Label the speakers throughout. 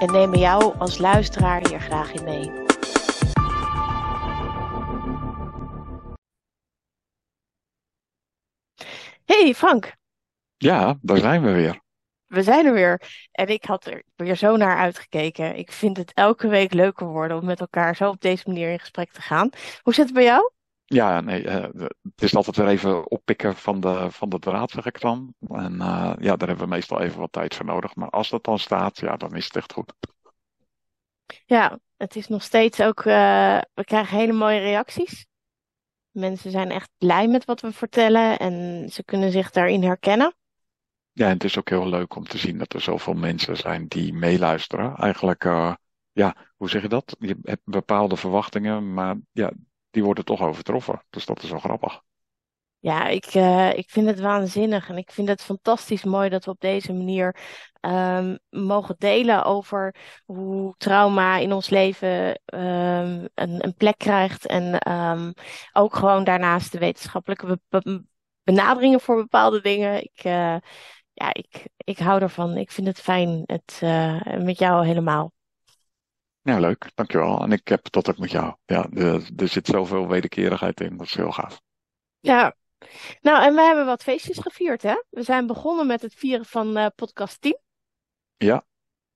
Speaker 1: En nemen jou als luisteraar hier graag in mee. Hey Frank,
Speaker 2: Ja, daar zijn we weer.
Speaker 1: we zijn er weer. En ik had er weer zo naar uitgekeken. Ik vind het elke week leuker worden om met elkaar zo op deze manier in gesprek te gaan. Hoe zit het bij jou?
Speaker 2: Ja, nee, eh, het is altijd weer even oppikken van de, van de draad, zeg ik dan. En eh, ja, daar hebben we meestal even wat tijd voor nodig. Maar als dat dan staat, ja, dan is het echt goed.
Speaker 1: Ja, het is nog steeds ook. eh, we krijgen hele mooie reacties. Mensen zijn echt blij met wat we vertellen en ze kunnen zich daarin herkennen.
Speaker 2: Ja, en het is ook heel leuk om te zien dat er zoveel mensen zijn die meeluisteren. Eigenlijk, ja, hoe zeg je dat? Je hebt bepaalde verwachtingen, maar ja, die worden toch overtroffen. Dus dat is wel grappig.
Speaker 1: Ja, ik, eh, ik vind het waanzinnig en ik vind het fantastisch mooi dat we op deze manier ehm, mogen delen over hoe trauma in ons leven ehm, een, een plek krijgt. En ehm, ook gewoon daarnaast de wetenschappelijke be- be- benaderingen voor bepaalde dingen. Ik, eh, ja, ik, ik hou ervan. Ik vind het fijn. Het, eh, met jou helemaal.
Speaker 2: Ja, leuk, dankjewel. En ik heb dat ook met jou. Ja, er, er zit zoveel wederkerigheid in, dat is heel gaaf.
Speaker 1: Ja, nou en we hebben wat feestjes gevierd, hè? We zijn begonnen met het vieren van eh, podcast 10.
Speaker 2: Ja,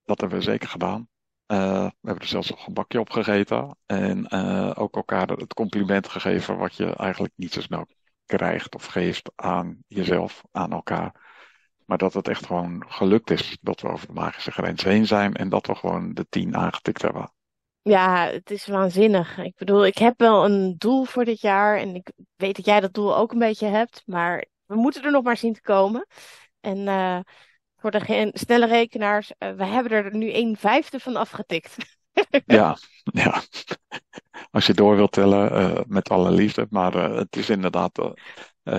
Speaker 2: dat hebben we zeker gedaan. Eh, we hebben er zelfs nog een bakje op gegeten. En eh, ook elkaar het compliment gegeven wat je eigenlijk niet zo snel krijgt of geeft aan jezelf, aan elkaar. Maar dat het echt gewoon gelukt is dat we over de magische grens heen zijn en dat we gewoon de tien aangetikt hebben.
Speaker 1: Ja, het is waanzinnig. Ik bedoel, ik heb wel een doel voor dit jaar en ik weet dat jij dat doel ook een beetje hebt, maar we moeten er nog maar zien te komen. En eh, voor de snelle rekenaars, eh, we hebben er nu een vijfde van afgetikt.
Speaker 2: Ja, ja. Als je door wilt tellen, eh, met alle liefde. Maar het is inderdaad,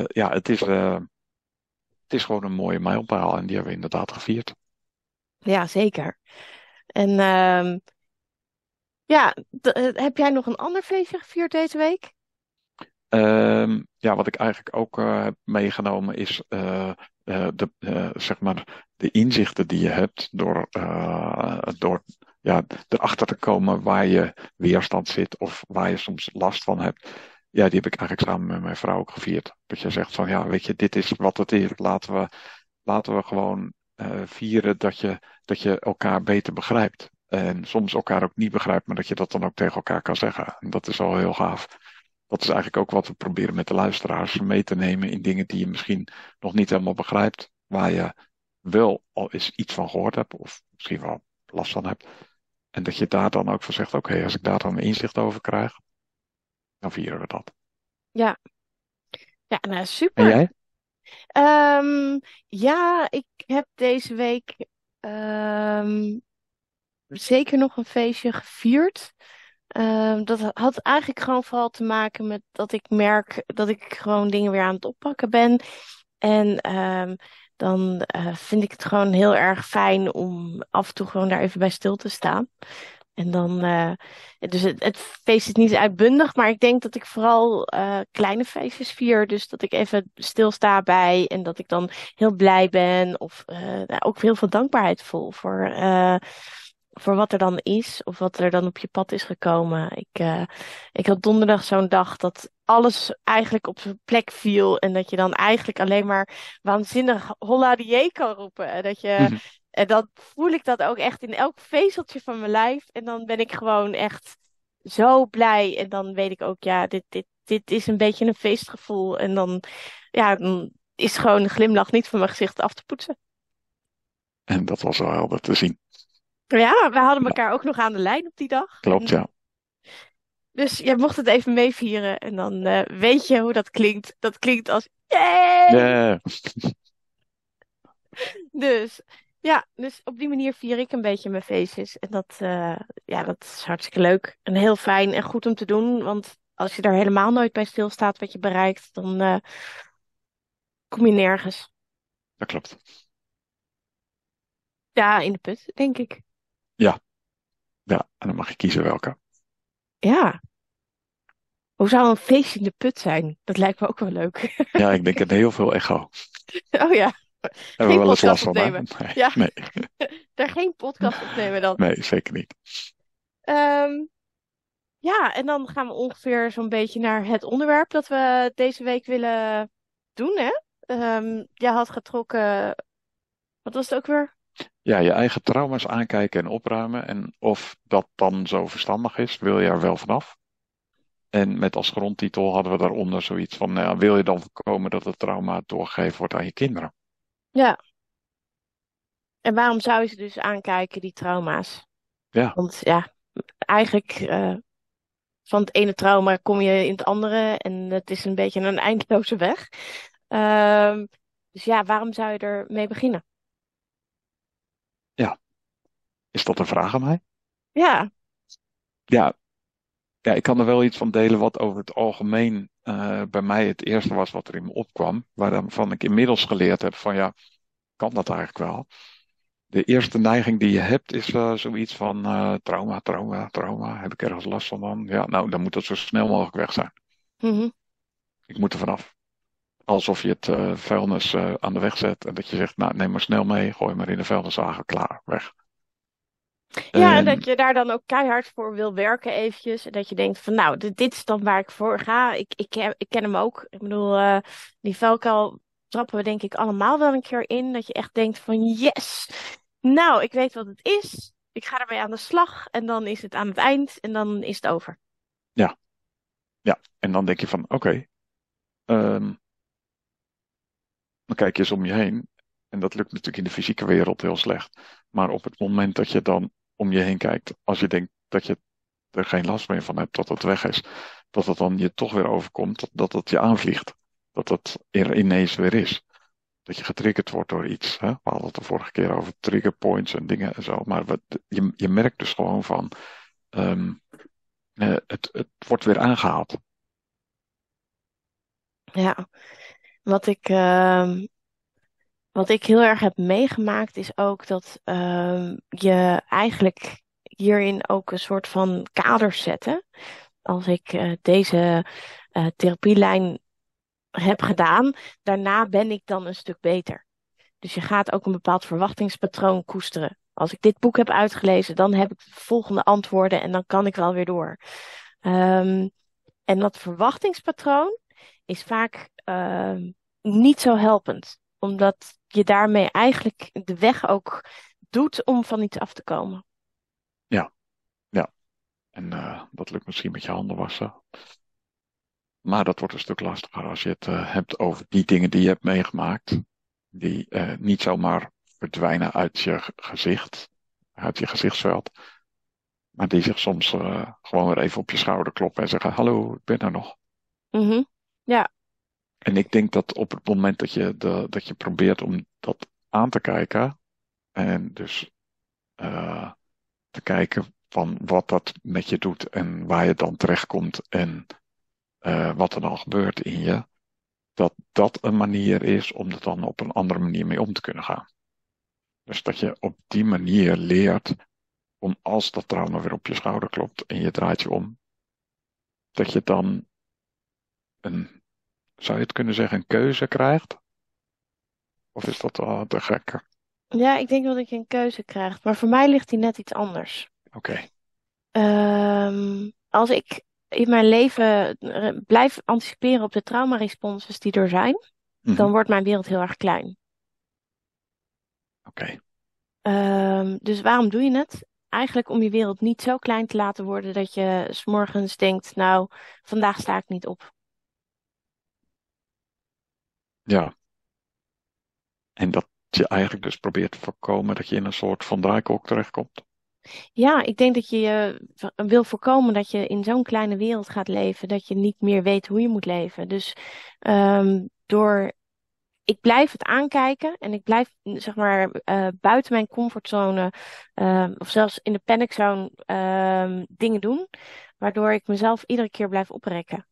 Speaker 2: ja, het is, het is gewoon een mooie mijlpaal en die hebben we inderdaad gevierd.
Speaker 1: Ja, zeker. En ehm, ja, eh, heb jij nog een ander feestje gevierd deze week?
Speaker 2: Ehm, ja, wat ik eigenlijk ook eh, heb meegenomen is eh, de, zeg maar de inzichten die je hebt door, door ja, erachter te komen waar je weerstand zit of waar je soms last van hebt. Ja, die heb ik eigenlijk samen met mijn vrouw ook gevierd. Dat je zegt van ja, weet je, dit is wat het is. Laten we, laten we gewoon eh, vieren dat je, dat je elkaar beter begrijpt. En soms elkaar ook niet begrijpt, maar dat je dat dan ook tegen elkaar kan zeggen. En dat is al heel gaaf. Dat is eigenlijk ook wat we proberen met de luisteraars mee te nemen in dingen die je misschien nog niet helemaal begrijpt, waar je wel al eens iets van gehoord hebt of misschien wel last van hebt. En dat je daar dan ook van zegt, oké, als ik daar dan inzicht over krijg, dan vieren we dat.
Speaker 1: Ja, ja, nou
Speaker 2: En
Speaker 1: super.
Speaker 2: jij?
Speaker 1: Ehm, ja, ik heb deze week ehm, zeker nog een feestje gevierd. Ehm, dat had eigenlijk gewoon vooral te maken met dat ik merk dat ik gewoon dingen weer aan het oppakken ben. En dan eh, vind ik het gewoon heel erg fijn om af en toe gewoon daar even bij stil te staan. En dan, eh, dus het, feest is niet uitbundig, maar ik denk dat ik vooral eh, kleine feestjes vier. Dus dat ik even stilsta bij en dat ik dan heel blij ben of nou, ook heel veel dankbaarheid voel voor, voor wat er dan is of wat er dan op je pad is gekomen. Ik, ik had donderdag zo'n dag dat alles eigenlijk op zijn plek viel en dat je dan eigenlijk alleen maar waanzinnig holla die kan roepen. En dat je
Speaker 2: Mhm.
Speaker 1: En dan voel ik dat ook echt in elk vezeltje van mijn lijf. En dan ben ik gewoon echt zo blij. En dan weet ik ook, ja, dit, dit, dit is een beetje een feestgevoel. En dan, ja, dan is gewoon een glimlach niet van mijn gezicht af te poetsen.
Speaker 2: En dat was wel helder te zien.
Speaker 1: Ja, we hadden
Speaker 2: Ja,
Speaker 1: elkaar ook nog aan de lijn op die dag.
Speaker 2: klopt, ja.
Speaker 1: dus jij mocht het even meevieren. En dan eh, weet je hoe dat klinkt. Dat klinkt als!
Speaker 2: Yeah.
Speaker 1: Dus, Ja, dus op die manier vier ik een beetje mijn feestjes. En dat, eh, ja, dat is hartstikke leuk. En heel fijn en goed om te doen. Want als je daar helemaal nooit bij stilstaat wat je bereikt, dan eh, kom je nergens.
Speaker 2: Dat klopt.
Speaker 1: Ja, in de put, denk ik.
Speaker 2: Ja, ja. En dan mag je kiezen welke.
Speaker 1: Ja. Hoe zou een feestje in de put zijn? Dat lijkt me ook wel leuk.
Speaker 2: Ja, ik denk aan heel veel echo.
Speaker 1: Oh ja.
Speaker 2: Hebben we wel eens van. Nee,
Speaker 1: Ja.
Speaker 2: nee,
Speaker 1: Daar geen podcast opnemen dan.
Speaker 2: nee, zeker niet.
Speaker 1: Ehm, ja, en dan gaan we ongeveer zo'n beetje naar het onderwerp dat we deze week willen doen, hè? Ehm, jij had getrokken, wat was het ook weer?
Speaker 2: Ja, je eigen trauma's aankijken en opruimen. En of dat dan zo verstandig is, wil je er wel vanaf. En met als grondtitel hadden we daaronder zoiets van, nou ja, wil je dan voorkomen dat het trauma doorgegeven wordt aan je kinderen?
Speaker 1: Ja. En waarom zou je ze dus aankijken, die trauma's?
Speaker 2: Ja,
Speaker 1: Want ja, eigenlijk eh, van het ene trauma kom je in het andere en het is een beetje een eindeloze weg. Ehm, dus ja, waarom zou je er mee beginnen?
Speaker 2: ja. Is dat een vraag aan mij?
Speaker 1: Ja,
Speaker 2: Ja, ja, ik kan er wel iets van delen wat over het algemeen eh, bij mij het eerste was wat er in me opkwam. Waarvan ik inmiddels geleerd heb van ja, kan dat eigenlijk wel? De eerste neiging die je hebt is eh, zoiets van eh, trauma, trauma, trauma. Heb ik ergens last van dan? Ja, nou, dan moet dat zo snel mogelijk weg zijn.
Speaker 1: mhm.
Speaker 2: Ik moet er vanaf. Alsof je het vuilnis aan de weg zet en dat je zegt, nou, neem maar snel mee, gooi maar in de vuilniswagen, klaar, weg.
Speaker 1: Ja, en
Speaker 2: En
Speaker 1: dat je daar dan ook keihard voor wil werken eventjes. En dat je denkt van nou, dit, dit is dan waar ik voor ga. Ik, ik, ken- ik ken hem ook. Ik bedoel, eh, die vuilkuil trappen we denk ik allemaal wel een keer in. Dat je echt denkt van yes, nou, ik weet wat het is. Ik ga ermee aan de slag. En dan is het aan het eind en dan is het over.
Speaker 2: ja, ja. En dan denk je van, oké, ehm, dan kijk je eens om je heen. En dat lukt natuurlijk in de fysieke wereld heel slecht. Maar op het moment dat je dan om je heen kijkt, als je denkt dat je er geen last meer van hebt, dat het weg is, dat het dan je toch weer overkomt, dat, het je aanvliegt. Dat het er ineens weer is. Dat je getriggerd wordt door iets. Hè? We hadden het de vorige keer over trigger points en dingen en zo. Maar wat, je, je merkt dus gewoon van, ehm, eh, het, het wordt weer aangehaald.
Speaker 1: Ja, wat ik, ehm, wat ik heel erg heb meegemaakt is ook dat ehm, je eigenlijk hierin ook een soort van kaders zetten. Als ik eh, deze eh, therapielijn heb gedaan, daarna ben ik dan een stuk beter. Dus je gaat ook een bepaald verwachtingspatroon koesteren. Als ik dit boek heb uitgelezen, dan heb ik de volgende antwoorden en dan kan ik wel weer door. Ehm, en dat verwachtingspatroon is vaak ehm, niet zo helpend, omdat je daarmee eigenlijk de weg ook doet om van iets af te komen.
Speaker 2: Ja, ja. En eh, dat lukt misschien met je handen wassen. Maar dat wordt een stuk lastiger als je het eh, hebt over die dingen die je hebt meegemaakt. Die eh, niet zomaar verdwijnen uit je gezicht, uit je gezichtsveld. Maar die zich soms gewoon weer even op je schouder kloppen en zeggen: Hallo, ik ben er nog.
Speaker 1: Mhm. Ja,
Speaker 2: En ik denk dat op het moment dat je, de, dat je probeert om dat aan te kijken. En dus eh, te kijken van wat dat met je doet en waar je dan terechtkomt en eh, wat er dan gebeurt in je. Dat dat een manier is om er dan op een andere manier mee om te kunnen gaan. Dus dat je op die manier leert om als dat trauma weer op je schouder klopt en je draait je om, dat je dan een, zou je het kunnen zeggen, een keuze krijgt? Of is dat wel te gekker?
Speaker 1: ja, ik denk wel dat je een keuze krijgt, maar voor mij ligt die net iets anders.
Speaker 2: Oké,
Speaker 1: Ehm, als ik in mijn leven eh, blijf anticiperen op de traumaresponses die er zijn,
Speaker 2: Mhm.
Speaker 1: dan wordt mijn wereld heel erg klein.
Speaker 2: oké,
Speaker 1: Ehm, dus waarom doe je het? Eigenlijk om je wereld niet zo klein te laten worden dat je 's morgens denkt, nou, vandaag sta ik niet op.
Speaker 2: ja. En dat je eigenlijk dus probeert te voorkomen dat je in een soort van draaikolk terechtkomt.
Speaker 1: Ja, ik denk dat je v- wil voorkomen dat je in zo'n kleine wereld gaat leven, dat je niet meer weet hoe je moet leven. Dus ehm, door ik blijf het aankijken en ik blijf zeg maar uh, buiten mijn comfortzone uh, of zelfs in de paniczone uh, dingen doen, waardoor ik mezelf iedere keer blijf oprekken.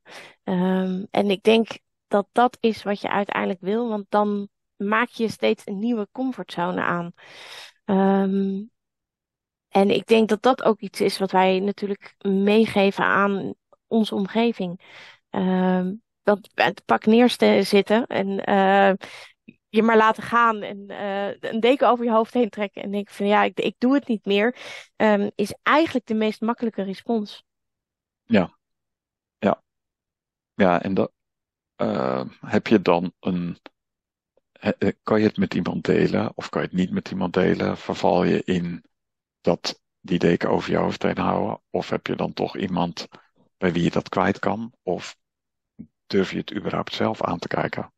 Speaker 1: En ik denk dat dat is wat je uiteindelijk wil, want dan maak je steeds een nieuwe comfortzone aan. Um, en ik denk dat dat ook iets is wat wij natuurlijk meegeven aan onze omgeving. Um, dat het pak neer zitten en uh, je maar laten gaan en uh, een deken over je hoofd heen trekken en denken van ja, ik, ik doe het niet meer, um, is eigenlijk de meest makkelijke respons.
Speaker 2: Ja, ja, ja, en dat uh, heb je dan een. Kan je het met iemand delen of kan je het niet met iemand delen? Verval je in dat die deken over je hoofd heen houden? Of heb je dan toch iemand bij wie je dat kwijt kan? Of durf je het überhaupt zelf aan te kijken?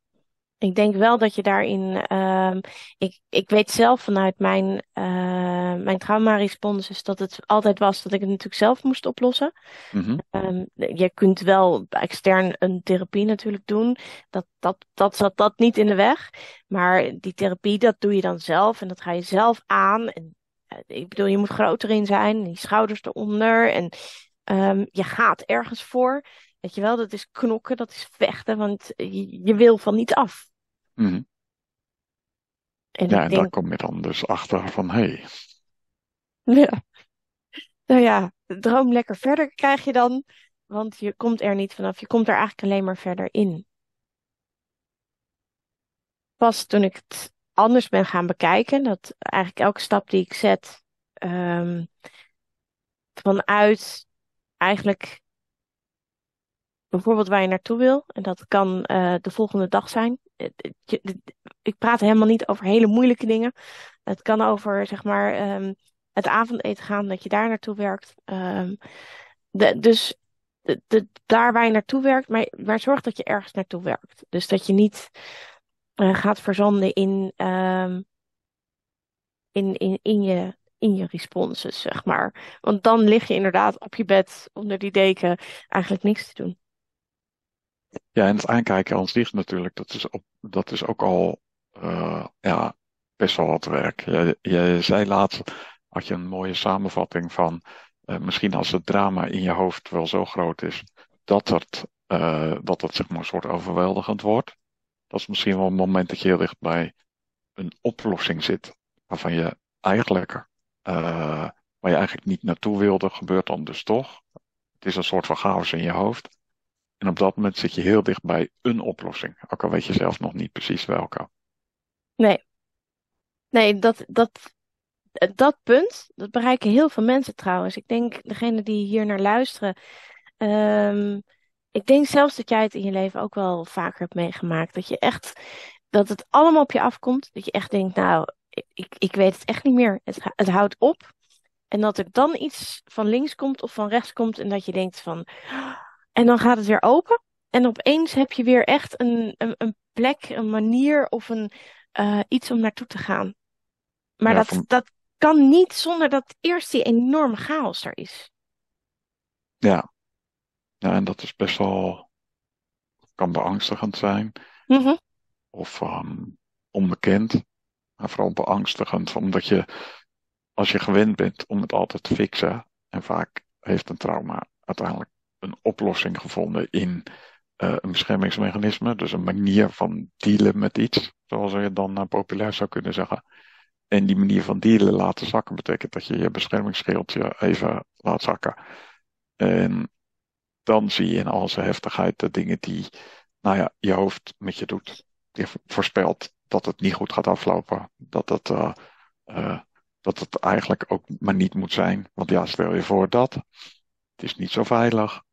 Speaker 1: Ik denk wel dat je daarin. Uh, ik, ik weet zelf vanuit mijn, uh, mijn trauma-responses dat het altijd was dat ik het natuurlijk zelf moest oplossen. Mm-hmm. Um, je kunt wel extern een therapie natuurlijk doen. Dat, dat, dat zat dat niet in de weg. Maar die therapie, dat doe je dan zelf en dat ga je zelf aan. En, uh, ik bedoel, je moet groter in zijn, die schouders eronder. En um, je gaat ergens voor. Weet je wel, dat is knokken, dat is vechten, want je, je wil van niet af.
Speaker 2: Mm. En ja, en denk... daar kom je dan dus achter van, hé. Hey.
Speaker 1: Ja. Nou ja, droom lekker verder krijg je dan, want je komt er niet vanaf. Je komt er eigenlijk alleen maar verder in. Pas toen ik het anders ben gaan bekijken, dat eigenlijk elke stap die ik zet, um, vanuit eigenlijk bijvoorbeeld waar je naartoe wil. En dat kan uh, de volgende dag zijn. Ik praat helemaal niet over hele moeilijke dingen. Het kan over, zeg maar, um, het avondeten gaan, dat je daar naartoe werkt. Um, de, dus de, daar waar je naartoe werkt, maar, maar zorg dat je ergens naartoe werkt. Dus dat je niet uh, gaat verzanden in, um, in, in, in je in je responses, zeg maar. Want dan lig je inderdaad op je bed onder die deken eigenlijk niks te doen.
Speaker 2: Ja, en het aankijken aan zich natuurlijk, dat is, op, dat is ook al uh, ja, best wel wat werk. Je, je zei laatst, had je een mooie samenvatting van uh, misschien als het drama in je hoofd wel zo groot is, dat het, uh, dat het zeg maar een soort overweldigend wordt. Dat is misschien wel een moment dat je heel dicht bij een oplossing zit, waarvan je eigenlijk, waar je eigenlijk niet naartoe wilde, gebeurt dan dus toch. Het is een soort van chaos in je hoofd. En op dat moment zit je heel dicht bij een oplossing. Ook al weet je zelf nog niet precies welke.
Speaker 1: Nee. Nee, dat, dat, dat punt, dat bereiken heel veel mensen trouwens. Ik denk, degene die hier naar luisteren. Um, ik denk zelfs dat jij het in je leven ook wel vaker hebt meegemaakt. Dat je echt, dat het allemaal op je afkomt. Dat je echt denkt, nou, ik, ik weet het echt niet meer. Het, het houdt op. En dat er dan iets van links komt of van rechts komt. En dat je denkt van, en dan gaat het weer open. En opeens heb je weer echt een, een, een plek, een manier of een, uh, iets om naartoe te gaan. Maar dat, dat kan niet zonder dat eerst die enorme chaos er is.
Speaker 2: Ja. Ja, en dat is best wel, kan beangstigend zijn.
Speaker 1: Mm -hmm.
Speaker 2: Of um, onbekend. Maar vooral beangstigend, omdat je, als je gewend bent om het altijd te fixen, en vaak heeft een trauma uiteindelijk een oplossing gevonden in uh, een beschermingsmechanisme. Dus een manier van dealen met iets, zoals je dan populair zou kunnen zeggen. En die manier van dealen laten zakken betekent dat je je beschermingsschildje even laat zakken. En dan zie je in al zijn heftigheid de dingen die nou ja, je hoofd met je doet. Je voorspelt dat het niet goed gaat aflopen. Dat het, uh, uh, dat het eigenlijk ook maar niet moet zijn. Want ja, stel je voor dat. Het is niet zo veilig.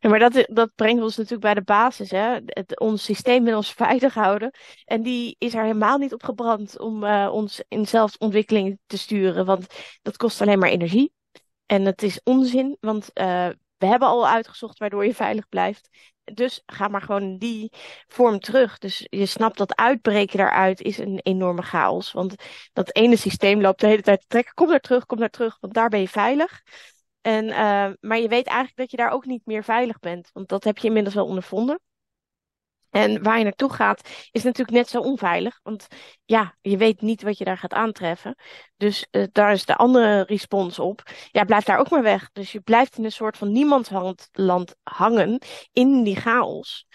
Speaker 1: Maar dat, dat brengt ons natuurlijk bij de basis. Hè? Het, ons systeem wil ons veilig houden. En die is er helemaal niet op gebrand om uh, ons in zelfontwikkeling te sturen. Want dat kost alleen maar energie. En het is onzin, want uh, we hebben al uitgezocht waardoor je veilig blijft. Dus ga maar gewoon in die vorm terug. Dus je snapt dat uitbreken daaruit is een enorme chaos. Want dat ene systeem loopt de hele tijd te trekken. Kom daar terug, kom daar terug, want daar ben je veilig. En, uh, maar je weet eigenlijk dat je daar ook niet meer veilig bent. Want dat heb je inmiddels wel ondervonden. En waar je naartoe gaat, is natuurlijk net zo onveilig. Want ja, je weet niet wat je daar gaat aantreffen. Dus uh, daar is de andere respons op. Ja, blijf daar ook maar weg. Dus je blijft in een soort van niemandsland hangen in die chaos.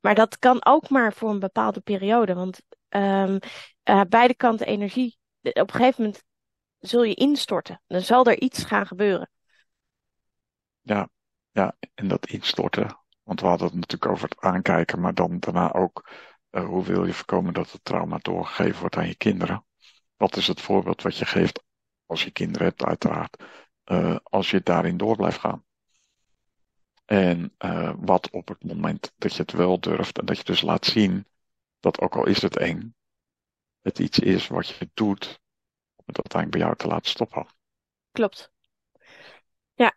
Speaker 1: Maar dat kan ook maar voor een bepaalde periode. Want um, uh, beide kanten energie. Op een gegeven moment zul je instorten. Dan zal er iets gaan gebeuren.
Speaker 2: Ja, ja, en dat instorten. Want we hadden het natuurlijk over het aankijken, maar dan daarna ook uh, hoe wil je voorkomen dat het trauma doorgegeven wordt aan je kinderen? Wat is het voorbeeld wat je geeft als je kinderen hebt, uiteraard, uh, als je daarin door blijft gaan? En uh, wat op het moment dat je het wel durft en dat je dus laat zien dat ook al is het eng, het iets is wat je doet om het uiteindelijk bij jou te laten stoppen.
Speaker 1: Klopt. Ja.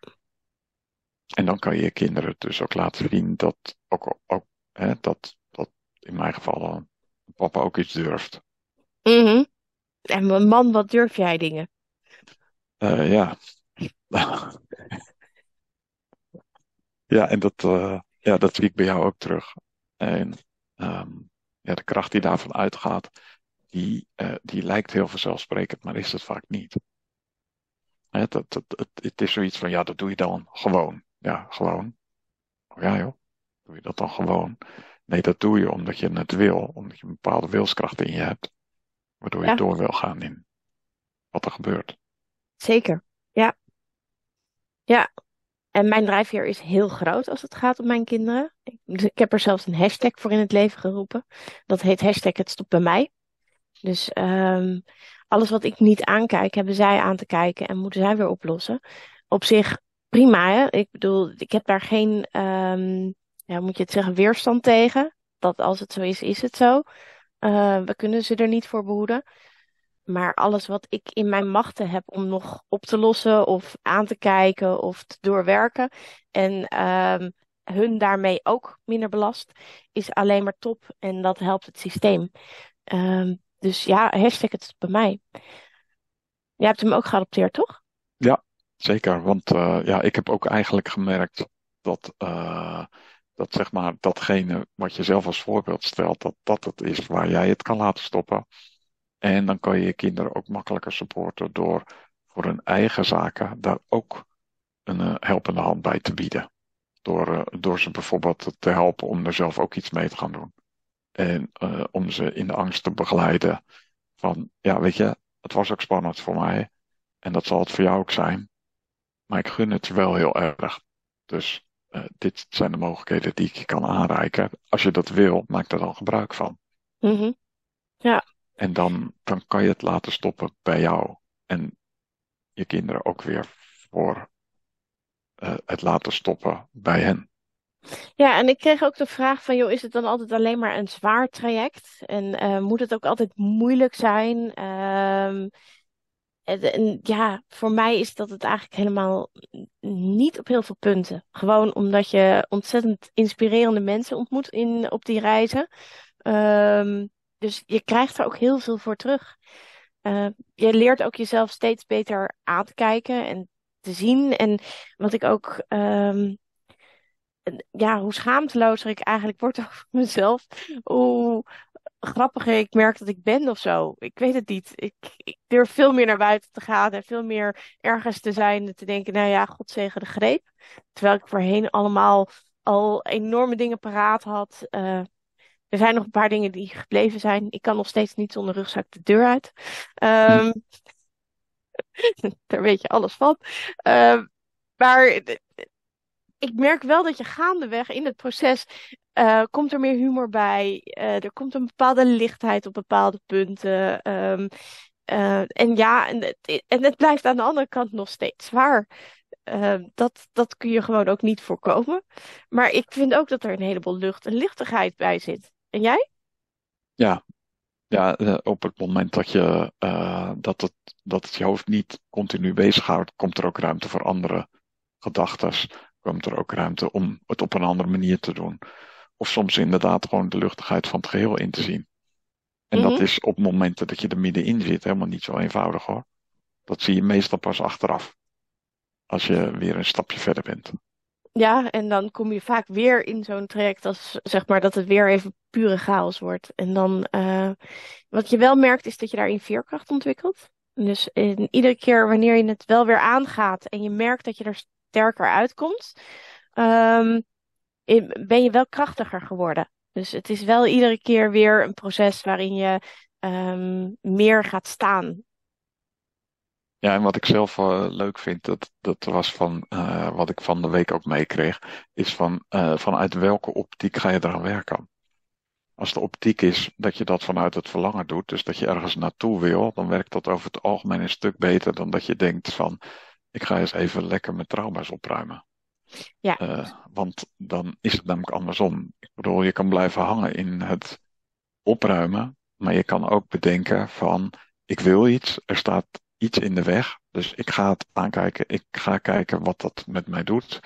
Speaker 2: En dan kan je je kinderen dus ook laten zien dat, ook, ook, hè, dat, dat in mijn geval papa ook iets durft.
Speaker 1: Mhm. En man, wat durf jij dingen?
Speaker 2: Uh, ja. ja, en dat, uh, ja, dat zie ik bij jou ook terug. En um, ja, de kracht die daarvan uitgaat, die, uh, die lijkt heel vanzelfsprekend, maar is het vaak niet. Hè, dat, dat, het, het is zoiets van, ja, dat doe je dan gewoon. Ja, gewoon. Oh ja joh, doe je dat dan gewoon? Nee, dat doe je omdat je het wil, omdat je een bepaalde wilskracht in je hebt, waardoor je door wil gaan in wat er gebeurt.
Speaker 1: Zeker, ja. Ja, en mijn drijfveer is heel groot als het gaat om mijn kinderen. Ik, ik heb er zelfs een hashtag voor in het leven geroepen. Dat heet hashtag het stopt bij mij. Dus um, alles wat ik niet aankijk, hebben zij aan te kijken en moeten zij weer oplossen. Op zich prima, hè? Ik bedoel, ik heb daar geen, um, ja, moet je het zeggen, weerstand tegen. Dat als het zo is, is het zo. Uh, we kunnen ze er niet voor behoeden. Maar alles wat ik in mijn machten heb om nog op te lossen of aan te kijken of te doorwerken. En um, hun daarmee ook minder belast, is alleen maar top. En dat helpt het systeem. Dus ja, hashtag het bij mij. Jij hebt hem ook geadopteerd, toch?
Speaker 2: Ja, zeker. Want uh, ja, ik heb ook eigenlijk gemerkt dat, uh, dat zeg maar datgene wat je zelf als voorbeeld stelt, dat dat het is waar jij het kan laten stoppen. En dan kan je je kinderen ook makkelijker supporten door voor hun eigen zaken daar ook een uh, helpende hand bij te bieden. Door, door ze bijvoorbeeld te helpen om er zelf ook iets mee te gaan doen. En om ze in de angst te begeleiden van, ja weet je, het was ook spannend voor mij. En dat zal het voor jou ook zijn. Maar ik gun het wel heel erg. Dus dit zijn de mogelijkheden die ik je kan aanreiken. Als je dat wil, maak er dan gebruik van.
Speaker 1: Mm -hmm. Ja.
Speaker 2: En dan, dan kan je het laten stoppen bij jou. En je kinderen ook weer voor uh, het laten stoppen bij hen.
Speaker 1: Ja, en ik kreeg ook de vraag van, joh, is het dan altijd alleen maar een zwaar traject? En uh, moet het ook altijd moeilijk zijn? Um, en, ja, voor mij is dat het eigenlijk helemaal niet op heel veel punten. Gewoon omdat je ontzettend inspirerende mensen ontmoet in, op die reizen. Um, dus je krijgt er ook heel veel voor terug. Uh, je leert ook jezelf steeds beter aan te kijken en te zien. En wat ik ook, um, ja, hoe schaamtelozer ik eigenlijk word over mezelf. Hoe grappiger ik merk dat ik ben of zo. Ik weet het niet. Ik, ik durf veel meer naar buiten te gaan en veel meer ergens te zijn en te denken, nou ja, God zegen de greep. Terwijl ik voorheen allemaal al enorme dingen paraat had. Uh, er zijn nog een paar dingen die gebleven zijn. Ik kan nog steeds niet zonder rugzak de deur uit. Um, daar weet je alles van. Uh, maar ik merk wel dat je gaandeweg in het proces uh, komt er meer humor bij. Uh, er komt een bepaalde lichtheid op bepaalde punten. Um, uh, en ja, en het, blijft aan de andere kant nog steeds zwaar. Uh, dat, dat kun je gewoon ook niet voorkomen. Maar ik vind ook dat er een heleboel lucht en lichtigheid bij zit. En jij?
Speaker 2: Ja, ja op het moment dat, je, dat, het, dat het je hoofd niet continu bezighoudt, komt er ook ruimte voor andere gedachten. Komt er ook ruimte om het op een andere manier te doen. Of soms inderdaad gewoon de luchtigheid van het geheel in te zien. En mm -hmm. dat is op momenten dat je er middenin zit helemaal niet zo eenvoudig hoor. Dat zie je meestal pas achteraf. Als je weer een stapje verder bent.
Speaker 1: Ja, en dan kom je vaak weer in zo'n traject als zeg maar dat het weer even pure chaos wordt. En dan, eh, wat je wel merkt, is dat je daarin veerkracht ontwikkelt. Dus in, iedere keer wanneer je het wel weer aangaat en je merkt dat je er sterker uitkomt, in- ben je wel krachtiger geworden. Dus het is wel iedere keer weer een proces waarin je ehm, meer gaat staan.
Speaker 2: Ja, en wat ik zelf eh, leuk vind, dat, dat was van eh, wat ik van de week ook meekreeg, is van eh, vanuit welke optiek ga je eraan werken? Als de optiek is dat je dat vanuit het verlangen doet, dus dat je ergens naartoe wil, dan werkt dat over het algemeen een stuk beter dan dat je denkt van, ik ga eens even lekker mijn trauma's opruimen.
Speaker 1: Ja,
Speaker 2: Eh, want dan is het namelijk andersom. Ik bedoel, je kan blijven hangen in het opruimen, maar je kan ook bedenken van, ik wil iets, er staat iets in de weg, dus ik ga het aankijken, ik ga kijken wat dat met mij doet,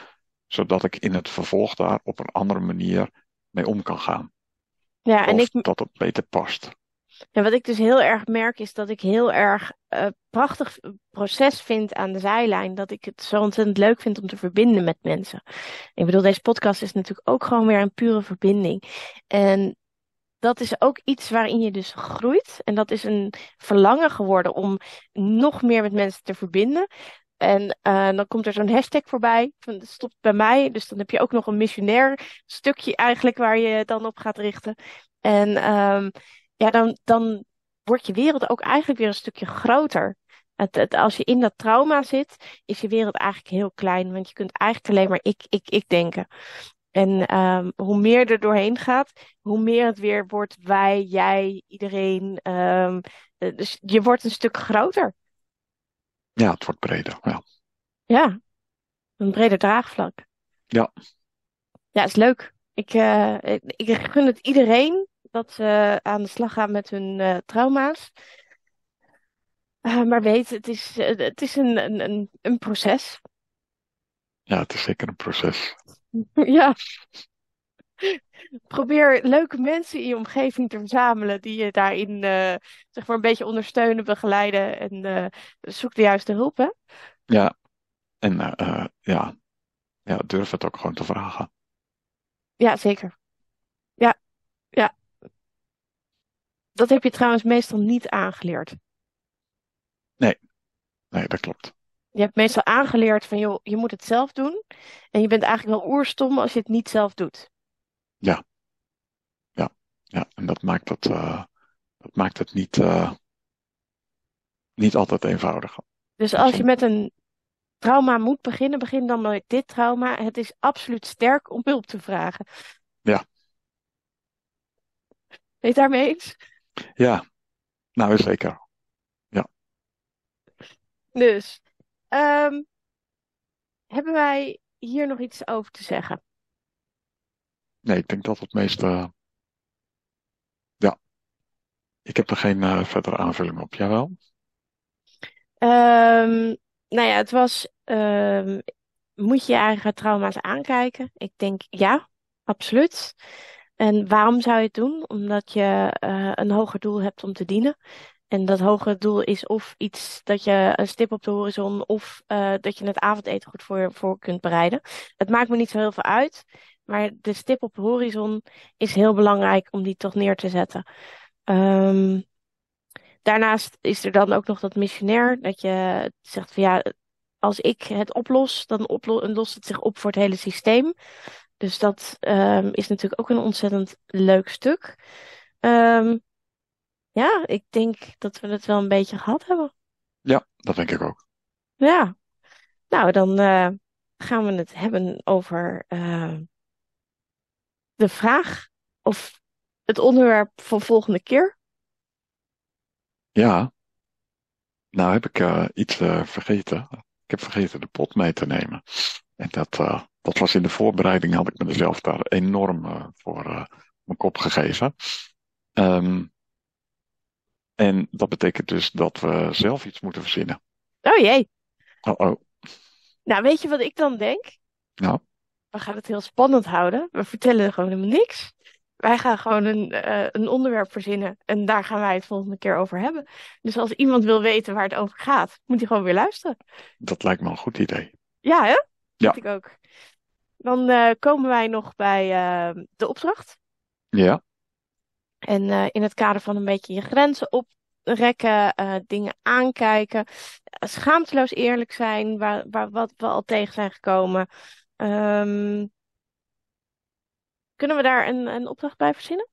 Speaker 2: zodat ik in het vervolg daar op een andere manier mee om kan gaan.
Speaker 1: ja, en ik,
Speaker 2: dat het beter past.
Speaker 1: En wat ik dus heel erg merk is dat ik heel erg eh prachtig proces vind aan de zijlijn. Dat ik het zo ontzettend leuk vind om te verbinden met mensen. Ik bedoel, deze podcast is natuurlijk ook gewoon weer een pure verbinding. En dat is ook iets waarin je dus groeit. En dat is een verlangen geworden om nog meer met mensen te verbinden. En eh, dan komt er zo'n hashtag voorbij, van het stopt bij mij. Dus dan heb je ook nog een missionair stukje eigenlijk waar je dan op gaat richten. En ehm, ja, dan, dan wordt je wereld ook eigenlijk weer een stukje groter. Het, het, als je in dat trauma zit, is je wereld eigenlijk heel klein. Want je kunt eigenlijk alleen maar ik, ik, ik denken. En ehm, hoe meer er doorheen gaat, hoe meer het weer wordt wij, jij, iedereen. ehm, eh, dus je wordt een stuk groter.
Speaker 2: Ja, het wordt breder. Ja,
Speaker 1: Ja, een breder draagvlak.
Speaker 2: ja,
Speaker 1: Ja, is leuk. Ik, eh, ik, ik gun het iedereen dat ze aan de slag gaan met hun eh, trauma's. Eh, maar weet, het is, eh, het is een, een, een, proces.
Speaker 2: ja, het is zeker een proces.
Speaker 1: Ja, probeer leuke mensen in je omgeving te verzamelen die je daarin zeg maar een beetje ondersteunen, begeleiden en zoek de juiste hulp, hè?
Speaker 2: Ja, en ja, ja, durf het ook gewoon te vragen.
Speaker 1: Ja, zeker. Ja, ja. Dat heb je trouwens meestal niet aangeleerd.
Speaker 2: Nee, nee, dat klopt.
Speaker 1: Je hebt meestal aangeleerd van, joh, je moet het zelf doen. En je bent eigenlijk wel oerstom als je het niet zelf doet.
Speaker 2: Ja, ja, ja. En dat maakt het, eh, dat maakt het niet, eh, niet altijd eenvoudig.
Speaker 1: Dus als je met een trauma moet beginnen, begin dan met dit trauma. Het is absoluut sterk om hulp te vragen.
Speaker 2: Ja,
Speaker 1: Ben je het daarmee eens?
Speaker 2: Ja, nou zeker. Ja,
Speaker 1: Dus, ehm, hebben wij hier nog iets over te zeggen?
Speaker 2: nee, ik denk dat het meeste, ja, ik heb er geen eh, verdere aanvulling op. Jawel?
Speaker 1: Ehm, nou ja, het was, ehm, moet je je eigen trauma's aankijken? Ik denk ja, absoluut. En waarom zou je het doen? Omdat je eh, een hoger doel hebt om te dienen. En dat hogere doel is of iets dat je een stip op de horizon of eh, dat je het avondeten goed voor, voor kunt bereiden. Het maakt me niet zo heel veel uit, maar de stip op de horizon is heel belangrijk om die toch neer te zetten. Ehm, daarnaast is er dan ook nog dat missionair, dat je zegt van ja, als ik het oplos, dan lost het zich op voor het hele systeem. Dus dat ehm, is natuurlijk ook een ontzettend leuk stuk. Ehm, ja, ik denk dat we het wel een beetje gehad hebben.
Speaker 2: Ja, dat denk ik ook.
Speaker 1: Ja, nou dan eh, gaan we het hebben over eh, de vraag of het onderwerp van volgende keer.
Speaker 2: Ja, nou heb ik eh, iets eh, vergeten. Ik heb vergeten de pot mee te nemen. En dat, eh, dat was in de voorbereiding, had ik mezelf daar enorm eh, voor eh, mijn kop gegeven. Ehm, en dat betekent dus dat we zelf iets moeten verzinnen.
Speaker 1: Oh jee,
Speaker 2: Oh, oh.
Speaker 1: nou weet je wat ik dan denk?
Speaker 2: Nou,
Speaker 1: We gaan het heel spannend houden. We vertellen gewoon helemaal niks. Wij gaan gewoon een, een onderwerp verzinnen en daar gaan wij het volgende keer over hebben. Dus als iemand wil weten waar het over gaat, moet hij gewoon weer luisteren.
Speaker 2: dat lijkt me een goed idee.
Speaker 1: Ja, hè?
Speaker 2: Ja.
Speaker 1: Ik ook. dan eh, komen wij nog bij eh, de opdracht.
Speaker 2: Ja,
Speaker 1: En eh, in het kader van een beetje je grenzen oprekken, eh, dingen aankijken, schaamteloos eerlijk zijn, waar, waar, wat we al tegen zijn gekomen. Ehm, kunnen we daar een, een opdracht bij verzinnen?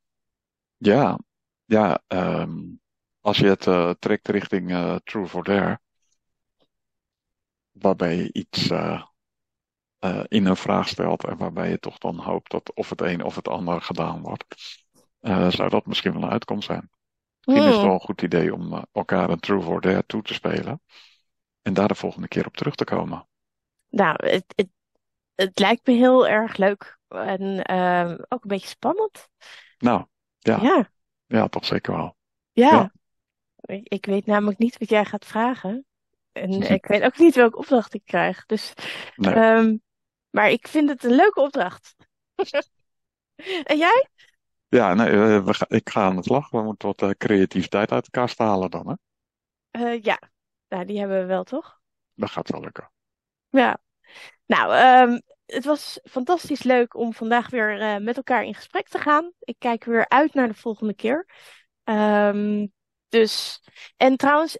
Speaker 2: ja, ja. ehm, als je het trekt richting True for Dare, waarbij je iets eh, in een vraag stelt en waarbij je toch dan hoopt dat of het een of het ander gedaan wordt, eh, zou dat misschien wel een uitkomst zijn. Misschien is het
Speaker 1: Hmm.
Speaker 2: wel een goed idee om eh, elkaar een True for Dare toe te spelen en daar de volgende keer op terug te komen.
Speaker 1: Nou, het, het, het lijkt me heel erg leuk en ehm, ook een beetje spannend.
Speaker 2: Nou, ja,
Speaker 1: Ja,
Speaker 2: ja, toch zeker wel.
Speaker 1: ja.
Speaker 2: Ja.
Speaker 1: Ik, ik weet namelijk niet wat jij gaat vragen. En ik weet ook niet welke opdracht ik krijg. Dus,
Speaker 2: Nee.
Speaker 1: ehm, maar ik vind het een leuke opdracht. En jij?
Speaker 2: Ja, nee, eh, we ga- ik ga aan het lachen. We moeten wat eh, creativiteit uit elkaar stalen dan, hè?
Speaker 1: Eh, ja, nou, die hebben we wel, toch?
Speaker 2: Dat gaat wel lukken.
Speaker 1: Ja. Nou, ehm, het was fantastisch leuk om vandaag weer met elkaar in gesprek te gaan. Ik kijk weer uit naar de volgende keer. Ehm, dus, en trouwens,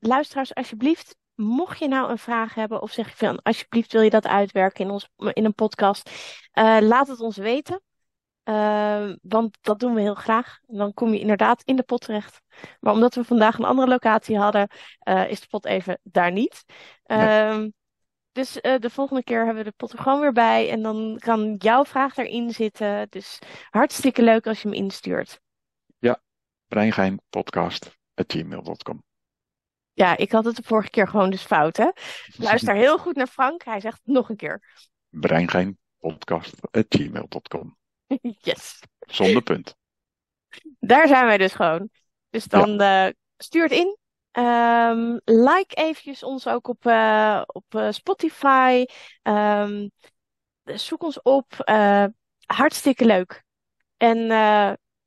Speaker 1: luisteraars, alsjeblieft, mocht je nou een vraag hebben of zeg je van, alsjeblieft wil je dat uitwerken in ons, in een podcast, eh, laat het ons weten. Ehm, want dat doen we heel graag. En dan kom je inderdaad in de pot terecht. Maar omdat we vandaag een andere locatie hadden, eh, is de pot even daar niet.
Speaker 2: Nee.
Speaker 1: Ehm, dus eh, de volgende keer hebben we de pot er gewoon weer bij. En dan kan jouw vraag erin zitten. Dus hartstikke leuk als je hem instuurt.
Speaker 2: Breingeinpodcast.gmail.com
Speaker 1: Ja, ik had het de vorige keer gewoon dus fout, hè? Luister heel goed naar Frank. Hij zegt het nog een keer.
Speaker 2: Breingeinpodcast.gmail.com
Speaker 1: Yes.
Speaker 2: Zonder punt.
Speaker 1: Daar zijn wij dus gewoon. Dus
Speaker 2: Ja,
Speaker 1: dan eh, stuur het in. Ehm, like eventjes ons ook op, eh, op eh, Spotify. Ehm, zoek ons op. Hartstikke leuk. En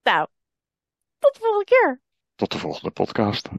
Speaker 1: nou, tot de volgende keer.
Speaker 2: tot de volgende podcast.